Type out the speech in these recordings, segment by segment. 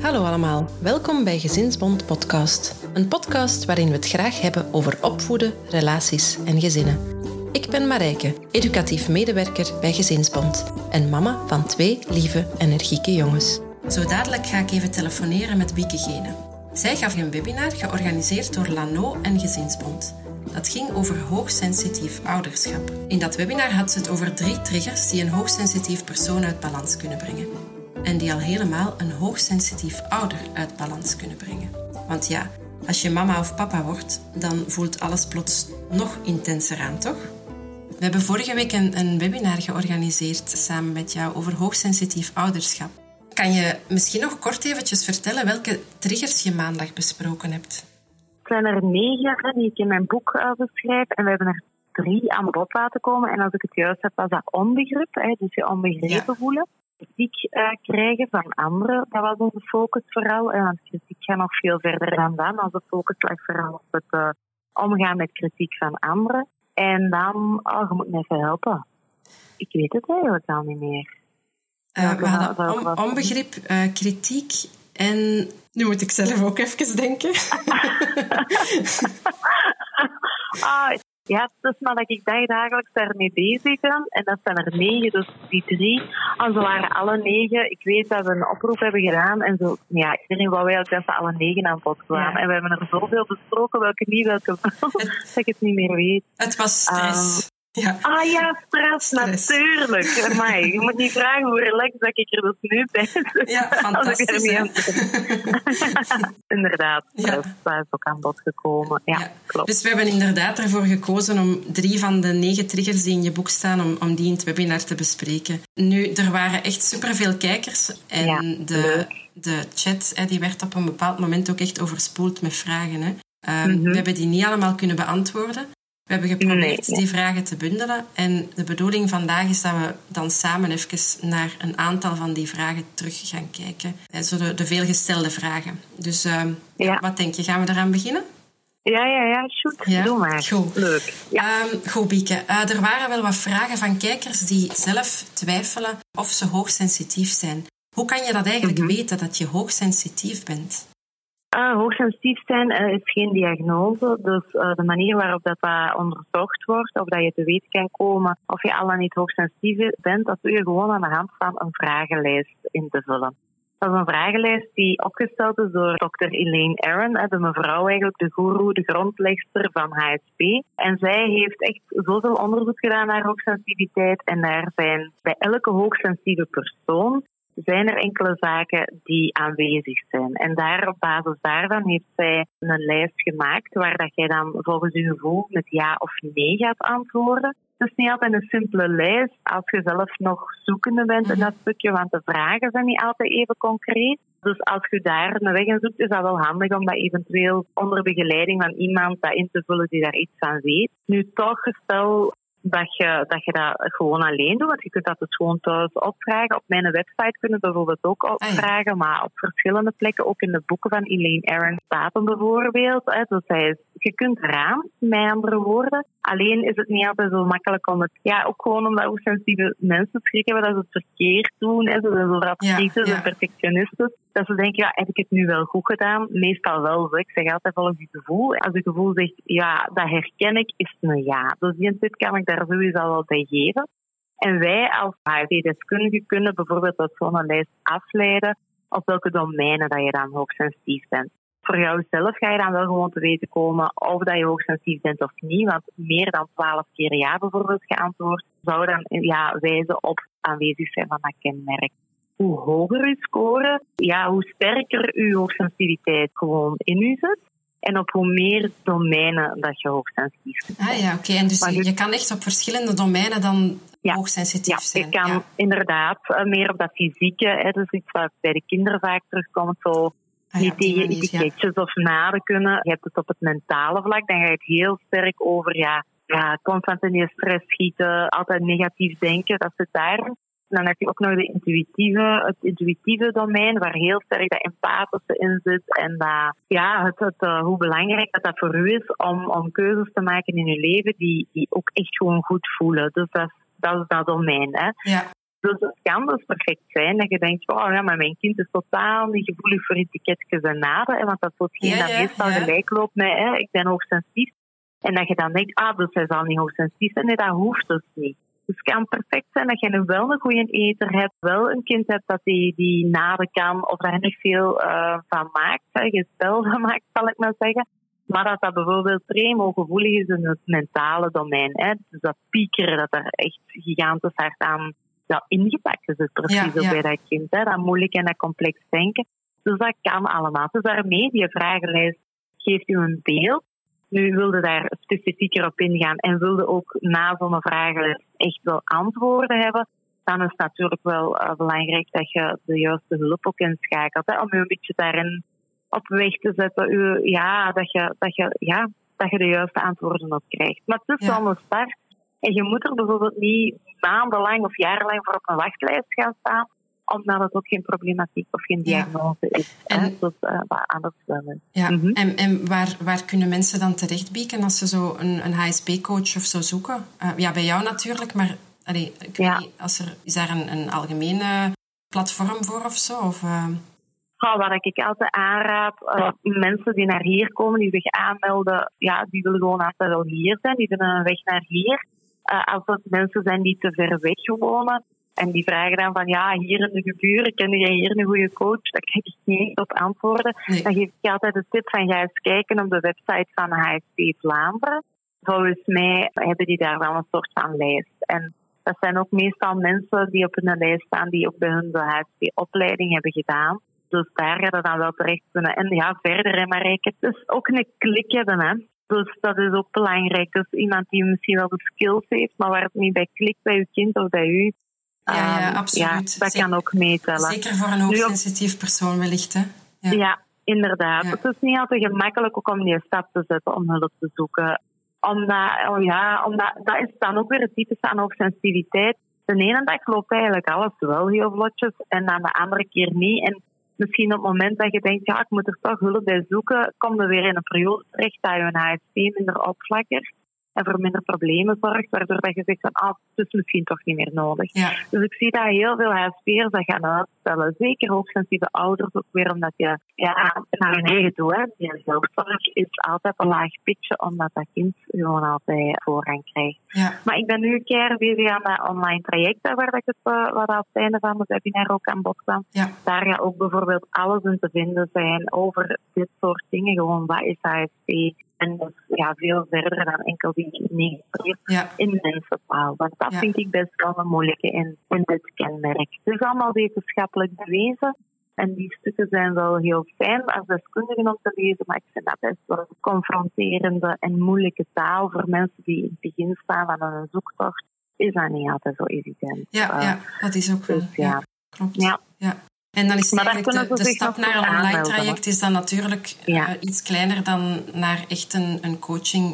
Hallo allemaal, welkom bij Gezinsbond Podcast. Een podcast waarin we het graag hebben over opvoeden, relaties en gezinnen. Ik ben Marijke, educatief medewerker bij Gezinsbond en mama van twee lieve, energieke jongens. Zo dadelijk ga ik even telefoneren met Wieke Gene. Zij gaf een webinar georganiseerd door Lano en Gezinsbond. Dat ging over hoogsensitief ouderschap. In dat webinar had ze het over drie triggers die een hoogsensitief persoon uit balans kunnen brengen. En die al helemaal een hoogsensitief ouder uit balans kunnen brengen. Want ja, als je mama of papa wordt, dan voelt alles plots nog intenser aan, toch? We hebben vorige week een, een webinar georganiseerd samen met jou over hoogsensitief ouderschap. Kan je misschien nog kort eventjes vertellen welke triggers je maandag besproken hebt? Het zijn er negen die ik in mijn boek uh, beschrijf. En we hebben er drie aan bod laten komen. En als ik het juist heb, was dat onbegrip. Hè, dus je onbegrepen ja. voelen. Kritiek uh, krijgen van anderen, dat was onze focus vooral. En want kritiek gaat nog veel verder dan dat. Onze focus lag vooral op het uh, omgaan met kritiek van anderen. En dan, oh, je moet me even helpen. Ik weet het eigenlijk al niet meer. Uh, we hadden on, onbegrip, kritiek en... Nu moet ik zelf ook even denken. ah, ja, het is maar dat ik dagelijks daarmee bezig ben. En dat zijn er negen, dus die drie. En ze waren alle negen. Ik weet dat we een oproep hebben gedaan. En zo, ja, iedereen wou wel dat ze alle negen aan bod kwamen. Ja. En we hebben er zoveel besproken, welke niet, welke wel, dat ik het niet meer weet. Het was stress. Um, ja. Ah ja, stress, stress. natuurlijk. Maar je moet niet vragen hoe relaxed dat ik er dus nu ben. Ja, fantastisch. inderdaad, ja. dat is ook aan bod gekomen. Ja, ja, klopt. Dus we hebben inderdaad ervoor gekozen om drie van de negen triggers die in je boek staan, om, om die in het webinar te bespreken. Nu, er waren echt superveel kijkers en ja, de, de chat hè, die werd op een bepaald moment ook echt overspoeld met vragen. Hè. Um, mm -hmm. We hebben die niet allemaal kunnen beantwoorden. We hebben geprobeerd nee, die vragen te bundelen. En de bedoeling vandaag is dat we dan samen even naar een aantal van die vragen terug gaan kijken. Zo de, de veelgestelde vragen. Dus uh, ja. wat denk je? Gaan we eraan beginnen? Ja, ja, ja, shoot. Ja? Doe maar. Goed. Leuk. Ja. Um, goed, Bieke. Uh, er waren wel wat vragen van kijkers die zelf twijfelen of ze hoogsensitief zijn. Hoe kan je dat eigenlijk mm -hmm. weten, dat je hoogsensitief bent? Uh, hoogsensitief zijn uh, is geen diagnose. Dus uh, de manier waarop dat, dat onderzocht wordt, of dat je te weten kan komen of je al dan niet hoogsensitief bent, dat doe je gewoon aan de hand van een vragenlijst in te vullen. Dat is een vragenlijst die opgesteld is door Dr. Elaine Aaron, de mevrouw eigenlijk, de guru, de grondlegster van HSP. En zij heeft echt zoveel onderzoek gedaan naar hoogsensitiviteit en daar zijn bij elke hoogsensitieve persoon zijn er enkele zaken die aanwezig zijn. En daar op basis daarvan heeft zij een lijst gemaakt waar dat jij dan volgens je gevoel met ja of nee gaat antwoorden. Het is niet altijd een simpele lijst als je zelf nog zoekende bent in dat stukje, want de vragen zijn niet altijd even concreet. Dus als je daar een weg in zoekt, is dat wel handig om dat eventueel onder begeleiding van iemand dat in te vullen die daar iets van weet. Nu toch, stel dat je, dat je dat gewoon alleen doet. Want je kunt dat dus gewoon thuis opvragen. Op mijn website kunnen bijvoorbeeld ook opvragen, ah, ja. maar op verschillende plekken, ook in de boeken van Elaine Aaron staat bijvoorbeeld. Hè. Dus hij is, je kunt eraan, met andere woorden. Alleen is het niet altijd zo makkelijk om het... Ja, ook gewoon omdat hoe sensitieve mensen schrikken hebben dat ze het verkeerd doen. Hè. Ze zijn zo ja, ja. perfectionisten. Dat ze denken, ja, heb ik het nu wel goed gedaan? Meestal wel. Zo. Ik zeg altijd volgens je gevoel. Als je gevoel zegt, ja, dat herken ik, is het een ja. Dus die tip kan ik daar sowieso al wel bij geven. En wij als HRD-deskundigen kunnen bijvoorbeeld uit zo'n lijst afleiden op welke domeinen dat je dan hoogsensitief bent. Voor jouzelf ga je dan wel gewoon te weten komen of dat je hoogsensitief bent of niet. Want meer dan twaalf keer ja bijvoorbeeld geantwoord zou dan ja, wijzen op aanwezig zijn van dat kenmerk. Hoe hoger uw score, ja, hoe sterker uw hoogsensitiviteit gewoon in u zit en op hoe meer domeinen dat je hoogsensitief bent. Ah ja, oké. Okay. En dus je, je, kan echt op verschillende domeinen dan ja, hoogsensitief ja, zijn. Je kan ja. inderdaad uh, meer op dat fysieke, hè, dus iets wat bij de kinderen vaak terugkomt, zo ah, niet tegen etiketjes of naden kunnen. Je hebt het op het mentale vlak, dan ga je het heel sterk over ja, ja, constant in je stress schieten, altijd negatief denken, dat zit daar. Dan heb je ook nog de intuïtieve, het intuïtieve domein, waar heel sterk dat empathische in zit. En dat, ja, het, het, uh, hoe belangrijk dat, dat voor u is om, om keuzes te maken in uw leven die, die ook echt gewoon goed voelen. Dus dat, dat is dat domein. Hè. Ja. Dus het kan dus perfect zijn dat je denkt, oh ja, maar mijn kind is totaal niet gevoelig voor etiketjes en naden. Want dat is hetgeen Ja, meestal ja. gelijk loopt met, hè, ik ben hoogsensitief. En dat je dan denkt, ah, dus hij zal niet hoogsensitief zijn. Nee, dat hoeft dus niet. Dus het kan perfect zijn dat je nu wel een goede eter hebt, wel een kind hebt dat die, die naden kan, of hij er veel eh, van maakt, spel van maakt, zal ik maar zeggen. Maar dat dat bijvoorbeeld primo gevoelig is in het mentale domein. Hè. Dus dat piekeren, dat er echt gigantisch hard aan ja, ingepakt is, het precies Ja, bij dat kind. Hè. Dat moeilijk en dat complex denken. Dus dat kan allemaal. Dus daarmee, die vragenlijst geeft u een beeld. Nu wilde daar specifieker op ingaan en wilde ook na zo'n vragenlijst echt wel antwoorden hebben. Dan is het natuurlijk wel eh, belangrijk dat je de juiste hulp ook inschakelt. Hè, om u een beetje daarin op weg te zetten. U, ja, dat je, dat, je, ja, dat je de juiste antwoorden op krijgt. Maar het is wel een start. En je moet er bijvoorbeeld niet maandenlang of jarenlang voor op een wachtlijst gaan staan, omdat het ook geen problematiek of geen Ja. diagnose is. En- hè. Dus uh, wat anders wel is. Ja, Mhm. en, en waar, waar kunnen mensen dan terechtbieken als ze zo een, een HSP-coach of zo zoeken? Eh, ja, bij jou natuurlijk, maar allee, ik weet Ja. niet, als er, is daar een, een algemene platform voor of zo? Of, eh, wat ik altijd aanraad, eh, mensen die naar hier komen, die zich aanmelden, ja, die willen gewoon altijd wel hier zijn. Die vinden een weg naar hier. Eh, als het mensen zijn die te ver weg wonen en die vragen dan van, ja, hier in de geburen, ken jij hier een goede coach? Daar krijg ik niet op antwoorden. nee. Dan geef ik altijd de tip van, ga eens kijken op de website van HSP Vlaanderen. Volgens mij hebben die daar wel een soort van lijst. En dat zijn ook meestal mensen die op hun lijst staan, die ook bij hun de HSP-opleiding hebben gedaan. Dus daar gaat het dan wel terecht kunnen. En ja, verder, hè, Marijke, het is ook een klik hebben, hè. Dus dat is ook belangrijk. Dus iemand die misschien wel de skills heeft, maar waar het niet bij klikt bij uw kind of bij u. Ja, ja, ehm, absoluut. Ja, dat Zeker- kan ook meetellen. Zeker voor een hoogsensitief persoon wellicht, hè? Ja. Ja, inderdaad. Het is niet altijd gemakkelijk ook om die stap te zetten om hulp te zoeken. Omdat, oh ja, omdat dat is dan ook weer het type aan hoogsensitiviteit. De ene dag loopt eigenlijk alles wel heel vlotjes en dan de andere keer niet. En misschien op het moment dat je denkt, ja, ik moet er toch hulp bij zoeken, kom je weer in een periode terecht dat je een HSP minder opflakkert en voor minder problemen zorgt, waardoor dat je zegt van, ah, het is misschien toch niet meer nodig. Ja, Dus ik zie dat heel veel HSP'ers dat gaan uitstellen. Zeker hoogsensitieve ouders ook weer, omdat je ja, naar hun eigen toe, hè. Die zelfzorg is altijd een laag pitje, omdat dat kind gewoon altijd voorrang krijgt. ja. Maar ik ben nu een keer bezig aan dat online traject, waar ik het, eh, wat aan het einde van het webinar ook aan bod kwam. ja. Daar gaat ook bijvoorbeeld alles in te vinden zijn over dit soort dingen. Gewoon, wat is HSP? En dat is ja, veel verder dan enkel die negatief ja. in mensentaal. Want dat Ja. vind ik best wel een moeilijke in, in dit kenmerk. Het is allemaal wetenschappelijk bewezen. En die stukken zijn wel heel fijn als deskundigen om te lezen, maar ik vind dat best wel een confronterende en moeilijke taal voor mensen die in het begin staan van een zoektocht. Is dat niet altijd zo evident. Ja, Eh, ja, dat is ook dus ja. Ja, klopt. Ja. Ja. En dan is eigenlijk de, de stap naar een online traject is dan natuurlijk Ja. eh, iets kleiner dan naar echt een, een coaching.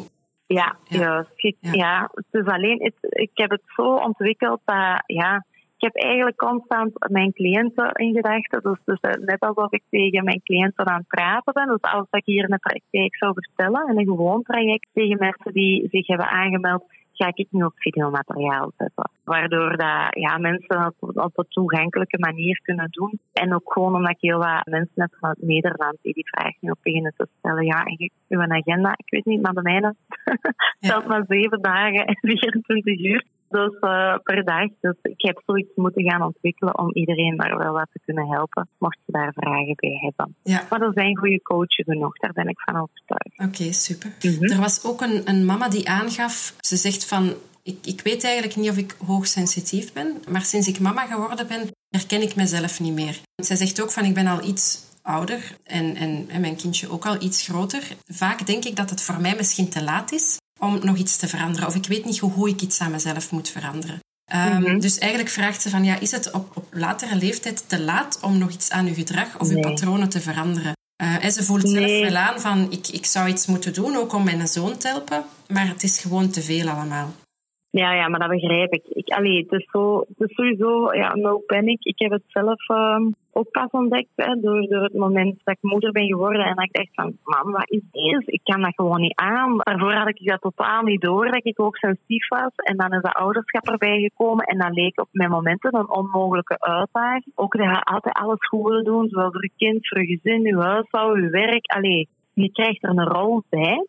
Ja, Ja. juist. Ik- Ja. Is alleen, het, ik heb het zo ontwikkeld dat, ja, ik heb eigenlijk constant mijn cliënten in gedachten. Dus, dus eh, net alsof ik tegen mijn cliënten aan het praten ben. Dus als ik hier in de praktijk zou vertellen, in een gewoon traject, tegen mensen die zich hebben aangemeld, ga ik nu ook videomateriaal zetten. Waardoor dat, ja, mensen dat op, op een toegankelijke manier kunnen doen. En ook gewoon omdat ik heel wat mensen heb van het Nederland die die vraag nu ook beginnen te stellen. Ja, en je- uw agenda, ik weet niet, maar de mijne telt maar zeven dagen en 24 uur. Dus eh, per dag. Dus ik heb zoiets moeten gaan ontwikkelen om iedereen daar wel wat te kunnen helpen, mocht je daar vragen bij hebben. Ja, Maar er zijn goede coaches genoeg, daar ben ik van overtuigd. oké, super. Mhm. Er was ook een, een mama die aangaf, ze zegt van, ik, ik weet eigenlijk niet of ik hoogsensitief ben, maar sinds ik mama geworden ben, herken ik mezelf niet meer. Zij zegt ook van, ik ben al iets ouder en, en, en mijn kindje ook al iets groter. Vaak denk ik dat het voor mij misschien te laat is om nog iets te veranderen. Of ik weet niet hoe, ik iets aan mezelf moet veranderen. Ehm, Mhm. Dus eigenlijk vraagt ze van, ja, is het op, op latere leeftijd te laat om nog iets aan uw gedrag of uw Nee. patronen te veranderen? Eh, en ze voelt zelf wel aan van, ik, ik zou iets moeten doen, ook om mijn zoon te helpen, maar het is gewoon te veel allemaal. Ja, ja, maar dat begrijp ik. ik allee, het, is zo, het is sowieso, ja, no panic. Ik heb het zelf uh, ook pas ontdekt, hè, door, door het moment dat ik moeder ben geworden. En dat ik dacht van, man, wat is deze? Ik kan dat gewoon niet aan. Daarvoor had ik dat totaal niet door, dat ik ook sensitief was. En dan is dat ouderschap erbij gekomen. En dat leek op mijn momenten een onmogelijke uitdaging. Ook dat je altijd alles goed willen doen, zowel voor je kind, voor je gezin, je huishouden, je werk. Allee, je krijgt er een rol bij.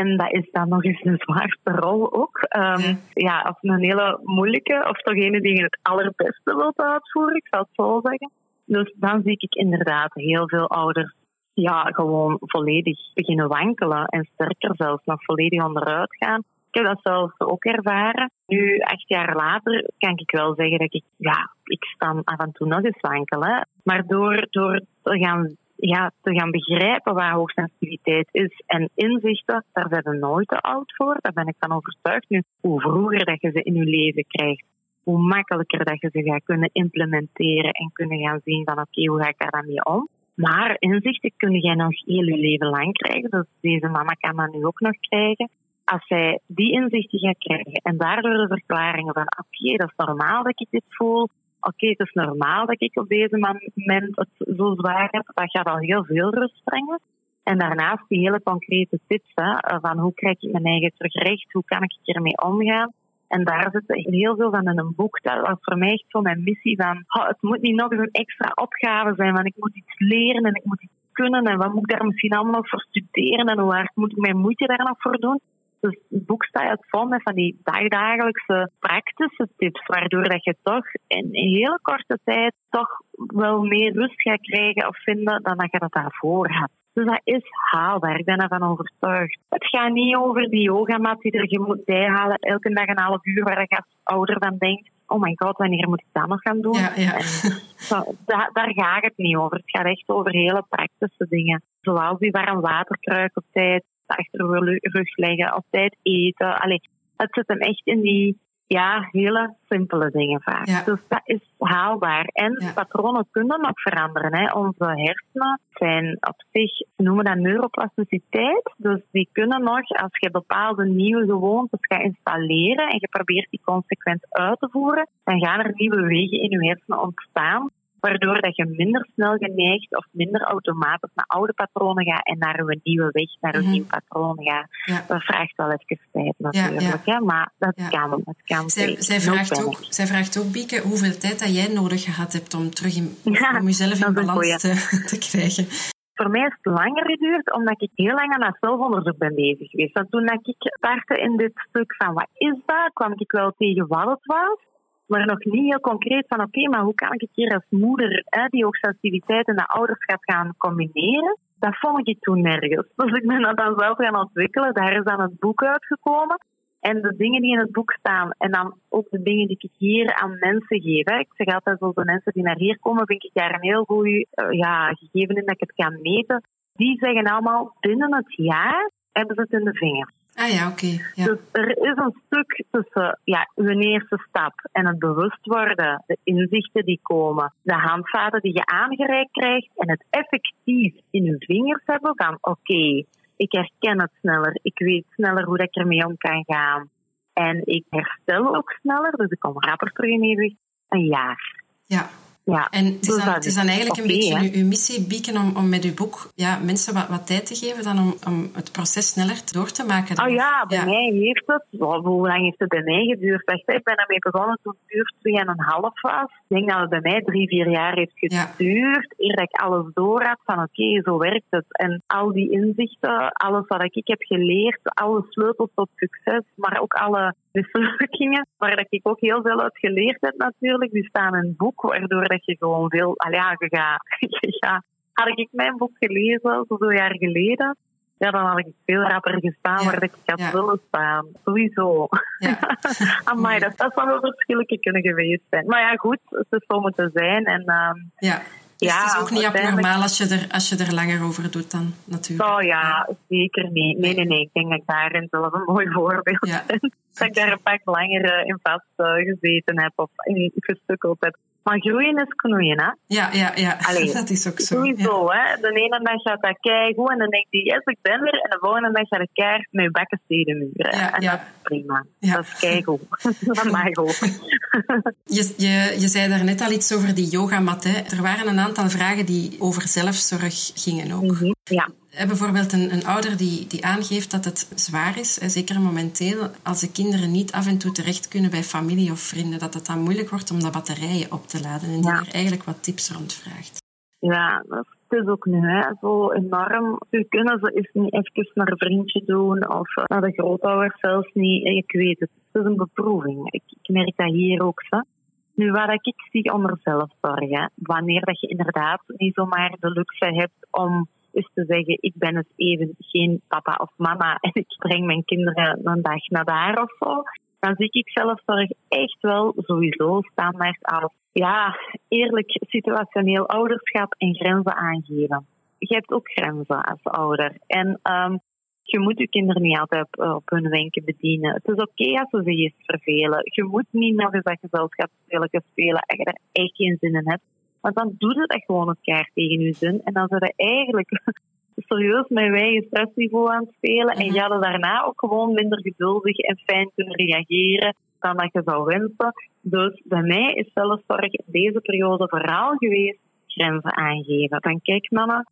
En dat is dan nog eens een zwaarste rol ook. Um, ja, als een hele moeilijke, of toch een die je het allerbeste wilt uitvoeren, ik zou het zo zeggen. Dus dan zie ik inderdaad heel veel ouders ja, gewoon volledig beginnen wankelen en sterker zelfs nog volledig onderuit gaan. Ik heb dat zelfs ook ervaren. Nu, acht jaar later, kan ik wel zeggen dat ik, ja, ik sta af en toe nog eens wankelen. Maar door, door te gaan ja, te gaan begrijpen waar hoogsensitiviteit is en inzichten, daar zijn we nooit te oud voor. Daar ben ik van overtuigd. Nu, hoe vroeger dat je ze in je leven krijgt, hoe makkelijker dat je ze gaat kunnen implementeren en kunnen gaan zien van oké, hoe ga ik daar dan mee om? Maar inzichten kun jij nog heel je leven lang krijgen. Dus deze mama kan dat nu ook nog krijgen. Als zij die inzichten gaat krijgen en daardoor de verklaringen van oké, dat is normaal dat ik dit voel, oké, het is normaal dat ik op deze moment zo zwaar heb. Dat gaat al heel veel rust brengen. En daarnaast die hele concrete tips van hoe krijg ik mijn eigen terug recht, hoe kan ik ermee omgaan. En daar zit heel veel van in een boek. Dat was voor mij echt zo mijn missie van, oh, het moet niet nog eens een extra opgave zijn, want ik moet iets leren en ik moet iets kunnen en wat moet ik daar misschien allemaal voor studeren en hoe hard moet ik mijn moeite daar nog voor doen. Dus het boek staat vol met van die dagdagelijkse praktische tips, waardoor dat je toch in een hele korte tijd toch wel meer rust gaat krijgen of vinden dan dat je dat daarvoor had. Dus dat is haalbaar, ik ben ervan overtuigd. Het gaat niet over die yogamat die er je moet bijhalen elke dag een half uur, waar je als ouder van denkt, oh my god, wanneer moet ik dat nog gaan doen? Ja, ja. zo, daar, daar gaat het niet over. Het gaat echt over hele praktische dingen. Zoals die warm waterkruik op tijd, achter je rug leggen, op tijd eten. Allee, het zit hem echt in die ja, hele simpele dingen vaak. Dus dat is haalbaar. En patronen kunnen nog veranderen. Hè. Onze hersenen zijn op zich, ze noemen dat neuroplasticiteit. Dus die kunnen nog, als je bepaalde nieuwe gewoontes gaat installeren en je probeert die consequent uit te voeren, dan gaan er nieuwe wegen in je hersenen ontstaan waardoor dat je minder snel geneigd of minder automatisch naar oude patronen gaat en naar een nieuwe weg, naar een mm nieuw patroon gaat. Dat vraagt wel even tijd natuurlijk, ja, maar dat kan. Dat kan zij, zij vraagt ook, zij vraagt ook, Bieke, hoeveel tijd dat jij nodig gehad hebt om terug in, om jezelf in balans te, te krijgen. Voor mij is het langer geduurd, omdat ik heel lang aan dat zelfonderzoek ben bezig geweest. Want toen ik startte in dit stuk van wat is dat, kwam ik wel tegen wat het was maar nog niet heel concreet van oké, maar hoe kan ik hier als moeder hè, die hoogsensitiviteit en de ouderschap gaan combineren? Dat vond ik toen nergens. Dus ik ben dat dan zelf gaan ontwikkelen. Daar is dan het boek uitgekomen. En de dingen die in het boek staan, en dan ook de dingen die ik hier aan mensen geef. Ik zeg altijd, zoals de mensen die naar hier komen, vind ik daar een heel goed uh, ja, gegeven in dat ik het kan meten. Die zeggen allemaal, binnen het jaar hebben ze het in de vingers. Ah ja, oké. Ja. Dus er is een stuk tussen ja, uw eerste stap en het bewust worden, de inzichten die komen, de handvaten die je aangereikt krijgt en het effectief in uw vingers hebben van oké, ik herken het sneller, ik weet sneller hoe ik ermee om kan gaan. En ik herstel ook sneller, dus ik kom rapper terug in evenwicht. Een jaar. Ja, ja, en het is, dan, het is dan eigenlijk een beetje uw, missie, Bieken, om, om met uw boek ja, mensen wat, wat tijd te geven dan om, om het proces sneller door te maken. Oh ja, bij mij heeft het... hoe lang heeft het bij mij geduurd? Ik ben ermee begonnen toen het duur twee en een half was. Ik denk dat het bij mij drie, vier jaar heeft geduurd. Ja. Eer ik alles door had van oké, zo werkt het. En al die inzichten, alles wat ik heb geleerd, alle sleutels tot succes, maar ook alle mislukkingen, waar ik ook heel veel uit geleerd heb natuurlijk, die staan in het boek, waardoor dat je gewoon veel... ja, je gaat, had ik mijn boek gelezen, zoveel jaar geleden, ja, dan had ik veel rapper gestaan waar ik had willen staan. Sowieso. Ja. Amai, dat, dat zou wel verschilletje kunnen geweest zijn. Maar ja, goed, het is zo moeten zijn. En, uh, ja. Dus ja, het is ook niet abnormaal als je, er, als je er langer over doet dan, natuurlijk. Oh ja, zeker niet. Nee, nee, nee. Ik denk dat ik daarin zelf een mooi voorbeeld ja. ben. Dat ik daar een pak langer in vast uh, gezeten heb of in gestukkeld heb. Maar groeien is knoeien, hè? Ja, ja, ja. Allee, dat is ook zo. Sowieso, hè. De ene dag gaat dat keigoed en dan denk je, yes, ik ben er. En de volgende dag gaat het keihard met je bekken stedenmuren. Ja, en ja. dat is prima. Ja. Dat is keigoed. dat mag ook. je, je, je zei daarnet al iets over die yogamat, hè. Er waren een aantal vragen die over zelfzorg gingen ook. Mm Ja bijvoorbeeld een, een, ouder die, die aangeeft dat het zwaar is, zeker momenteel, als de kinderen niet af en toe terecht kunnen bij familie of vrienden, dat het dan moeilijk wordt om de batterijen op te laden en die er eigenlijk wat tips rond vraagt. Ja, dat is ook nu hè, zo enorm. Ze kunnen ze eens niet even naar een vriendje doen of naar de grootouders zelfs niet. Ik weet het, het is een beproeving. Ik, ik merk dat hier ook. Hè. Nu, wat ik zie onder zelfzorg, wanneer dat je inderdaad niet zomaar de luxe hebt om is te zeggen, ik ben het even geen papa of mama en ik breng mijn kinderen een dag naar daar of zo, dan zie ik zelfzorg echt wel sowieso standaard als ja, eerlijk situationeel ouderschap en grenzen aangeven. Je hebt ook grenzen als ouder. En um, je moet je kinderen niet altijd op, hun wenken bedienen. Het is oké als ze zich eens vervelen. Je moet niet nog eens dat gezelschapsspelletje spelen als je er echt geen zin in hebt. Want dan doe je dat gewoon elkaar tegen je zin. En dan zijn je eigenlijk serieus met eigen stressniveau aan het spelen. En ga je daarna ook gewoon minder geduldig en fijn kunnen reageren dan dat je zou wensen. Dus bij mij is zelfzorg in deze periode vooral geweest grenzen aangeven. Van kijk mama,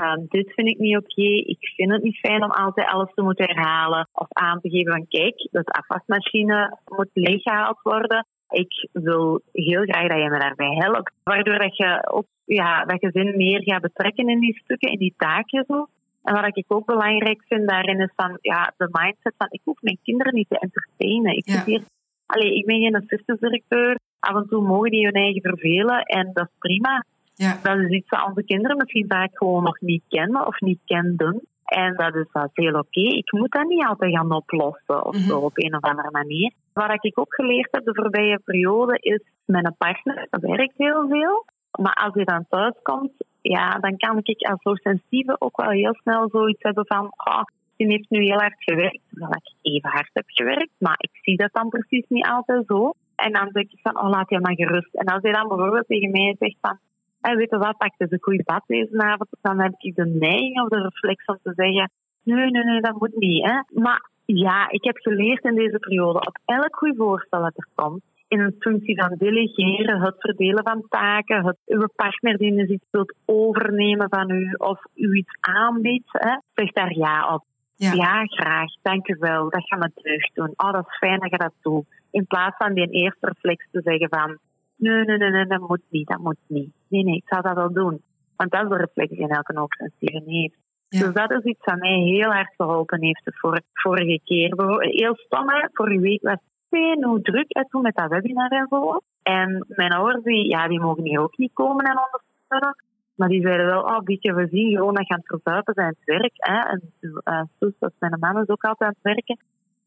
uh, dit vind ik niet oké. Ik vind het niet fijn om altijd alles te moeten herhalen. Of aan te geven van kijk, de afwasmachine moet leeggehaald worden ik wil heel graag dat je me daarbij helpt. Waardoor dat je ook ja, dat gezin meer gaat betrekken in die stukken, in die taken zo. En wat ik ook belangrijk vind daarin is van ja, de mindset van ik hoef mijn kinderen niet te entertainen. Ik, ja. hier, allee, ik ben geen assistantdirecteur. Af en toe mogen die hun eigen vervelen en dat is prima. Ja. Dat is iets wat onze kinderen misschien vaak gewoon nog niet kennen of niet kenden. En dat is, dat heel oké. Ik moet dat niet altijd gaan oplossen of zo mhm. op een of andere manier. Wat ik ook geleerd heb de voorbije periode is, mijn partner werkt heel veel. Maar als hij dan thuis komt, ja, dan kan ik als hoogsensitieve ook wel heel snel zoiets hebben van, oh, die heeft nu heel hard gewerkt, terwijl ik even hard heb gewerkt, maar ik zie dat dan precies niet altijd zo. En dan denk ik van, oh, laat je maar gerust. En als hij dan bijvoorbeeld tegen mij zegt van, hey, weet je wat, pak dus een goede bad deze avond, dan heb ik de neiging of de reflex om te zeggen, nee, nee, nee, dat moet niet. Hè. Maar ja, ik heb geleerd in deze periode op elk goed voorstel dat er komt, in een functie van delegeren, het verdelen van taken, het uw partner die eens iets wilt overnemen van u of u iets aanbiedt, hè, zeg daar ja op. Ja. ja, graag. Dank u wel. Dat gaat me terug doen. Oh, dat is fijn dat je dat doet. In plaats van die eerste reflex te zeggen van nee, nee, nee, nee, dat moet niet, dat moet niet. Nee, nee, ik zou dat wel doen. Want dat is de reflex die elke hoogsensitieve heeft. Dus dat is iets wat mij heel erg geholpen heeft de vorige keer. Heel stom, vorige week was het hoe druk en toen met dat webinar en zo. En mijn ouders, die, ja, die mogen hier ook niet komen en ondersteunen. Maar die zeiden wel, oh, beetje, we zien gewoon dat je aan het verzuipen zijn het werk. Hè. En uh, zus, dat mijn man is ook altijd aan het werken.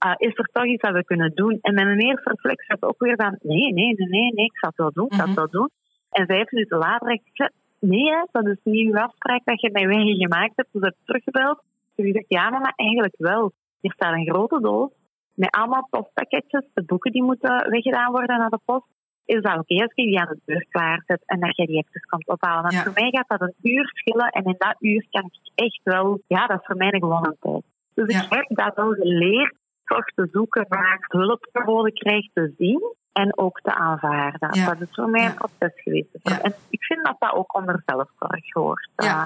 Uh, is er toch iets dat we kunnen doen? En mijn eerste reflex was ook weer van, nee, nee, nee, nee, nee ik zal het wel doen, ik zal het mhm. wel doen. En vijf minuten later dacht ik, nee, hè, dat is niet uw afspraak dat je mij gemaakt hebt. Dus ik heb teruggebeld. Dus ik dacht, ja, maar eigenlijk wel. Hier staat een grote doos met allemaal postpakketjes, de boeken die moeten weggedaan worden naar de post. Is dat oké als ik die aan de deur klaarzet en dat je die even komt ophalen? Want voor mij gaat dat een uur schillen en in dat uur kan ik echt wel, ja, dat is voor mij een gewone tijd. Dus ik heb dat wel geleerd, toch te zoeken waar hulp geboden krijgt te zien en ook te aanvaarden. Dat is voor mij een proces geweest. En ik vind dat dat ook onder zelfzorg hoort. Uh,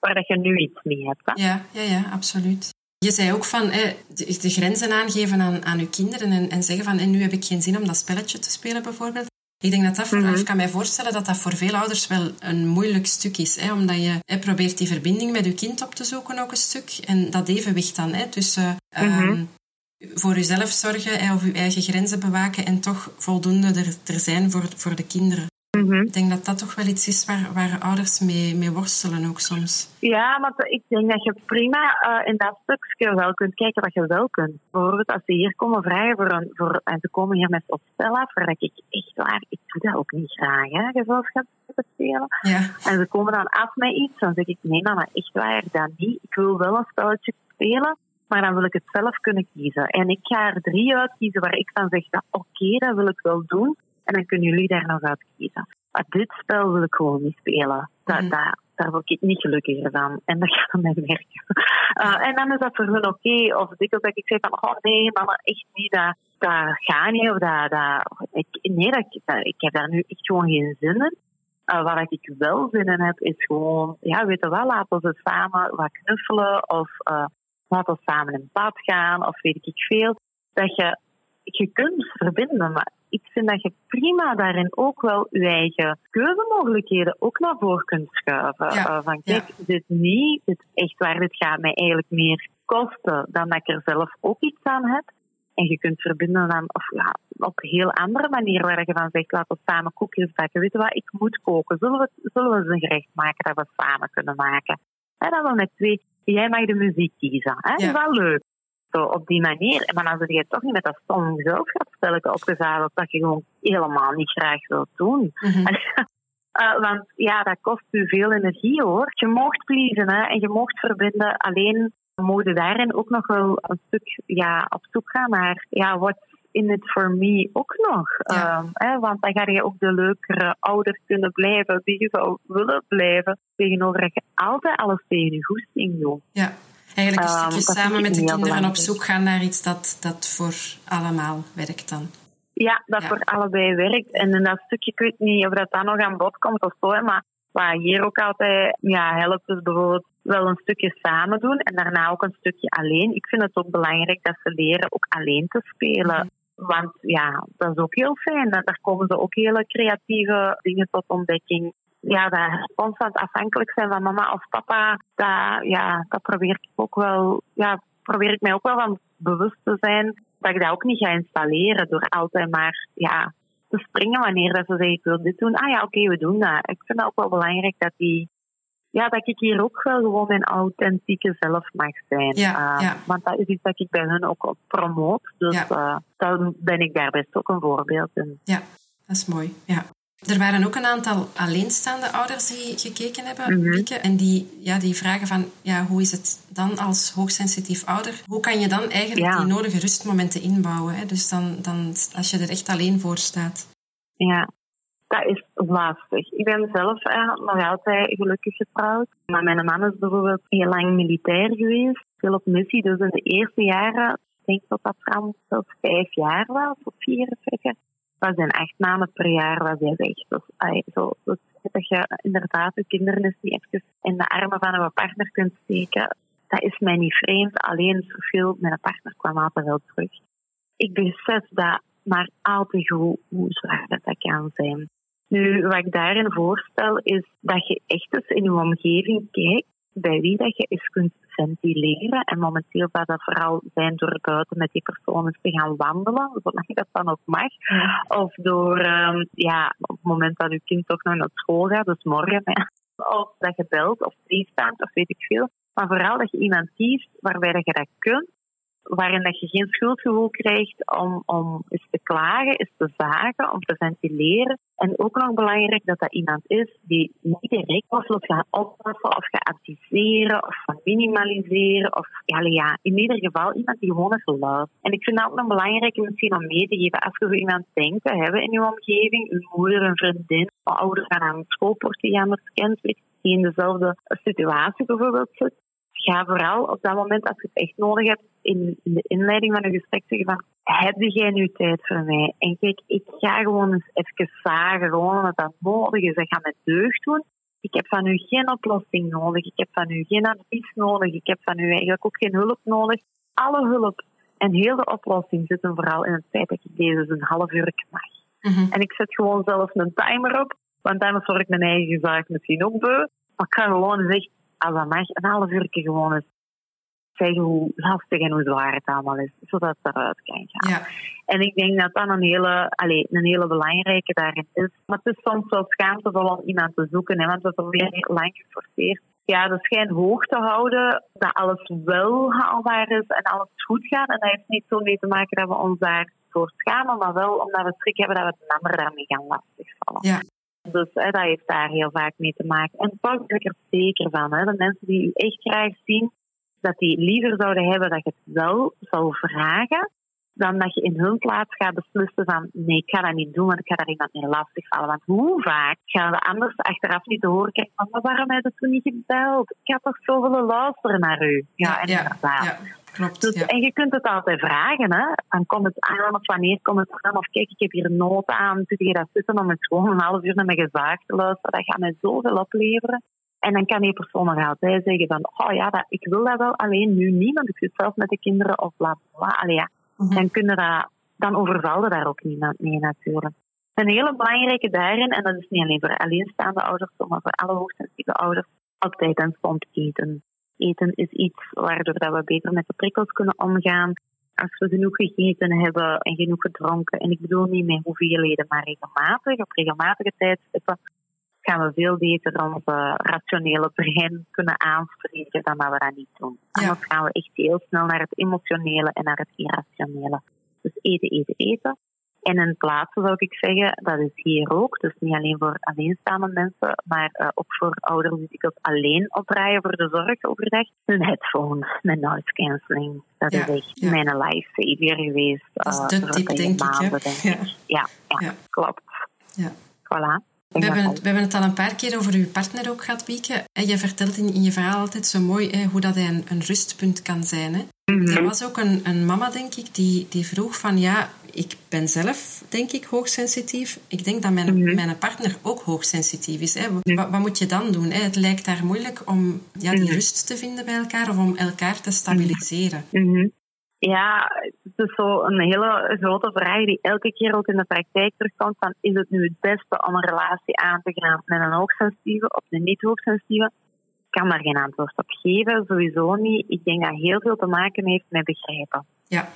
waar dat je nu iets mee hebt. Hè? Ja, ja, ja, absoluut. Je zei ook van eh, de, de, grenzen aangeven aan, aan je kinderen en, en zeggen van en nu heb ik geen zin om dat spelletje te spelen bijvoorbeeld. Ik denk dat dat, mm ik kan mij voorstellen dat dat voor veel ouders wel een moeilijk stuk is. Hè, omdat je hè, probeert die verbinding met je kind op te zoeken ook een stuk. En dat evenwicht dan hè, tussen ehm, voor jezelf zorgen of je eigen grenzen bewaken en toch voldoende er, er zijn voor, voor de kinderen. Mhm. Ik denk dat dat toch wel iets is waar, waar ouders mee, mee worstelen ook soms. Ja, maar ik denk dat je prima uh, in dat stukje wel kunt kijken wat je wel kunt. Bijvoorbeeld als ze hier komen vragen voor, een, voor en ze komen hier met op spel af, waar ik echt waar, ik doe dat ook niet graag, hè, gezelschapsspelen spelen. Ja. En ze komen dan af met iets, dan zeg ik nee, maar echt waar, dat niet. Ik wil wel een spelletje spelen, maar dan wil ik het zelf kunnen kiezen. En ik ga er drie uitkiezen waar ik dan zeg, oké, dat wil ik wel doen. En dan kunnen jullie daar nog uit kiezen. ah, dit spel wil ik gewoon niet spelen. Dat, Mhm. dat, daar word ik niet gelukkiger van. En dat gaat aan mij werken. Uh, en dan is dat voor hun oké. Of dikwijls dat ik zeg van, oh nee, maar echt niet, dat, dat gaat niet. Of dat, dat, ik, nee, dat, dat, ik heb daar nu echt gewoon geen zin in. Uh, waar ik wel zin in heb, is gewoon, ja, weet je wel, laten we samen wat knuffelen. Of uh, laten we samen in bad gaan. Of weet ik veel. Dat je, je kunt verbinden, maar ik vind dat je prima daarin ook wel je eigen keuzemogelijkheden ook naar voren kunt schuiven. Ja, Uh, van kijk, ja. dit niet, dit is echt waar, dit gaat mij eigenlijk meer kosten dan dat ik er zelf ook iets aan heb. En je kunt verbinden dan, of ja, op een heel andere manier, waar je dan zegt, laten we samen koekjes bakken. Weet je wat, ik moet koken. Zullen we, zullen we eens een gerecht maken dat we samen kunnen maken? En dan wel met twee, jij mag de muziek kiezen. Hè? Ja. Dat is wel leuk. Zo, op die manier. Maar dan zit je toch niet met dat stom gezelschapsspelletje opgezadeld dat je gewoon helemaal niet graag wilt doen. Mhm. Uh, want ja, dat kost u veel energie hoor. Je mocht pleasen hè, en je mocht verbinden. Alleen mogen daarin ook nog wel een stuk ja, op zoek gaan naar ja, what's in it for me ook nog. Ja. Um, hè, want dan ga je ook de leukere ouder kunnen blijven die je zou willen blijven. Tegenover dat je altijd alles tegen je goesting doet. Ja, eigenlijk een Ehm, stukje samen met de kinderen op zoek gaan naar iets dat, dat voor allemaal werkt dan. Ja, dat Ja. voor allebei werkt. En in dat stukje, ik weet niet of dat dan nog aan bod komt of zo, maar wat hier ook altijd ja, helpt, is bijvoorbeeld wel een stukje samen doen en daarna ook een stukje alleen. Ik vind het ook belangrijk dat ze leren ook alleen te spelen. Want ja, dat is ook heel fijn. Daar komen ze ook hele creatieve dingen tot ontdekking. Ja, dat constant afhankelijk zijn van mama of papa, dat, ja, dat probeer ik ook wel, ja, probeer ik mij ook wel van bewust te zijn dat ik dat ook niet ga installeren door altijd maar ja, te springen wanneer dat ze zeggen ik wil dit doen. Ah ja, oké, we doen dat. Ik vind het ook wel belangrijk dat die ja, dat ik hier ook wel gewoon mijn authentieke zelf mag zijn. Ja, Uh, ja. Want dat is iets dat ik bij hun ook promoot. Dus Ja. uh, dan ben ik daar best ook een voorbeeld in. Ja, dat is mooi. Ja. Er waren ook een aantal alleenstaande ouders die gekeken hebben, Mhm. En die, ja, die vragen van, ja, hoe is het dan als hoogsensitief ouder? Hoe kan je dan eigenlijk Ja. die nodige rustmomenten inbouwen? Hè? Dus dan, dan, als je er echt alleen voor staat. Ja, dat is lastig. Ik ben zelf eh, nog altijd gelukkig getrouwd. Maar mijn man is bijvoorbeeld heel lang militair geweest. Veel op missie. Dus in de eerste jaren, ik denk dat dat Frans zelfs vijf jaar was, of vier, jaar, was zijn acht maanden per jaar was hij weg. Dus, zo, dat je inderdaad je kinderen eens niet even in de armen van een partner kunt steken, dat is mij niet vreemd. Alleen verveel, mijn partner kwam altijd wel terug. Ik besef dat maar al te goed hoe zwaar dat, dat kan zijn. Nu, wat ik daarin voorstel, is dat je echt eens in je omgeving kijkt bij wie dat je eens kunt ventileren. En momenteel zou dat vooral zijn door buiten met die persoon eens te gaan wandelen, zolang je dat dan ook mag. Of door, um, ja, op het moment dat je kind toch nog naar school gaat, dus morgen, hè, of dat je belt of freestaat of weet ik veel. Maar vooral dat je iemand kiest waarbij dat je dat kunt waarin dat je geen schuldgevoel krijgt om, om eens te klagen, eens te zagen, om te ventileren. En ook nog belangrijk dat dat iemand is die niet direct of wil gaan of gaan adviseren of gaan minimaliseren. Of ja, ja, in ieder geval iemand die gewoon even luistert. En ik vind dat ook nog belangrijk misschien om mee te geven. Als je iemand denkt te hebben in je omgeving, een moeder, een vriendin, een ouder gaan aan een schoolpoort die kent, die in dezelfde situatie bijvoorbeeld zit, ga vooral op dat moment, als je het echt nodig hebt, in, in de inleiding van een gesprek zeggen van, heb jij nu tijd voor mij? En kijk, ik ga gewoon eens even zagen, gewoon omdat dat nodig is. Ik ga met deugd doen. Ik heb van u geen oplossing nodig. Ik heb van u geen advies nodig. Ik heb van u eigenlijk ook geen hulp nodig. Alle hulp en heel de oplossing zitten vooral in het feit dat ik deze een half uur mag. Mhm. En ik zet gewoon zelf een timer op, want anders word ik mijn eigen zaak misschien ook beu. Maar ik ga gewoon zeggen, als dat mag, een half uur gewoon eens zeggen hoe lastig en hoe zwaar het allemaal is, zodat het eruit kan gaan. Ja, En ik denk dat dat een hele, allez, een hele belangrijke daarin is. Maar het is soms wel schaamtevol om iemand te zoeken, hè, want we proberen heel lang geforceerd ja, de schijn hoog te houden dat alles wel haalbaar is en alles goed gaat. En dat heeft niet zo mee te maken dat we ons daar voor schamen, maar wel omdat we schrik hebben dat we het ander daarmee gaan lastigvallen. ja, Dus hè, dat heeft daar heel vaak mee te maken. En toch ben ik er zeker van. Hè, de mensen die u echt graag zien, dat die liever zouden hebben dat je het wel zou vragen, dan dat je in hun plaats gaat beslissen van nee, ik ga dat niet doen, want ik ga daar iemand mee lastigvallen. Want hoe vaak gaan we anders achteraf niet te horen krijgen van waarom heb je toen niet gebeld? Ik had toch zo willen luisteren naar u. Ja, en inderdaad. Ja. Klopt, dus, En je kunt het altijd vragen. Hè? Dan komt het aan of wanneer komt het aan. Of kijk, ik heb hier nood aan. Doe je dat zitten om het gewoon een half uur naar mijn gezaag te luisteren? Dat gaat mij zoveel opleveren. En dan kan die persoon nog altijd zeggen van, oh ja, dat, ik wil dat wel, alleen nu niet, want ik zit zelf met de kinderen of bla bla. Allee, ja. Mhm. Dan kunnen dat, dan overvalde daar ook niemand mee natuurlijk. Een hele belangrijke daarin, en dat is niet alleen voor alleenstaande ouders, maar voor alle hoogsensitieve ouders, altijd en stond eten. Eten is iets waardoor dat we beter met de prikkels kunnen omgaan. Als we genoeg gegeten hebben en genoeg gedronken, en ik bedoel niet met hoeveelheden, maar regelmatig, op regelmatige tijdstippen, gaan we veel beter onze rationele brein kunnen aanspreken dan dat we dat niet doen. Ja. Anders gaan we echt heel snel naar het emotionele en naar het irrationele. Dus eten, eten, eten. En in plaats zou ik zeggen, dat is hier ook, dus niet alleen voor alleenstaande mensen, maar uh, ook voor ouders die ik alleen opdraaien voor de zorg overdag. Een headphone met noise cancelling. Dat is echt ja. mijn lifesaver geweest. Dat is de uh, tip, denk maanden, ik. Denk ja. Ja, ja, klopt. Ja. Voilà. We hebben, het, we hebben het al een paar keer over uw partner ook gehad, Wieke. En je vertelt in, in je verhaal altijd zo mooi hè, hoe dat hij een, een, rustpunt kan zijn. Hè. Mhm. Er was ook een, een, mama, denk ik, die, die vroeg van... Ja, ik ben zelf, denk ik, hoogsensitief. Ik denk dat mijn, mhm. mijn partner ook hoogsensitief is. Hè. Wat, wat, moet je dan doen? Hè? Het lijkt daar moeilijk om ja, die mhm. rust te vinden bij elkaar of om elkaar te stabiliseren. Ja, het is zo een hele grote vraag die elke keer ook in de praktijk terugkomt. Van, is het nu het beste om een relatie aan te gaan met een hoogsensitieve of een niet-hoogsensitieve? Ik kan daar geen antwoord op geven, sowieso niet. Ik denk dat heel veel te maken heeft met begrijpen. Ja.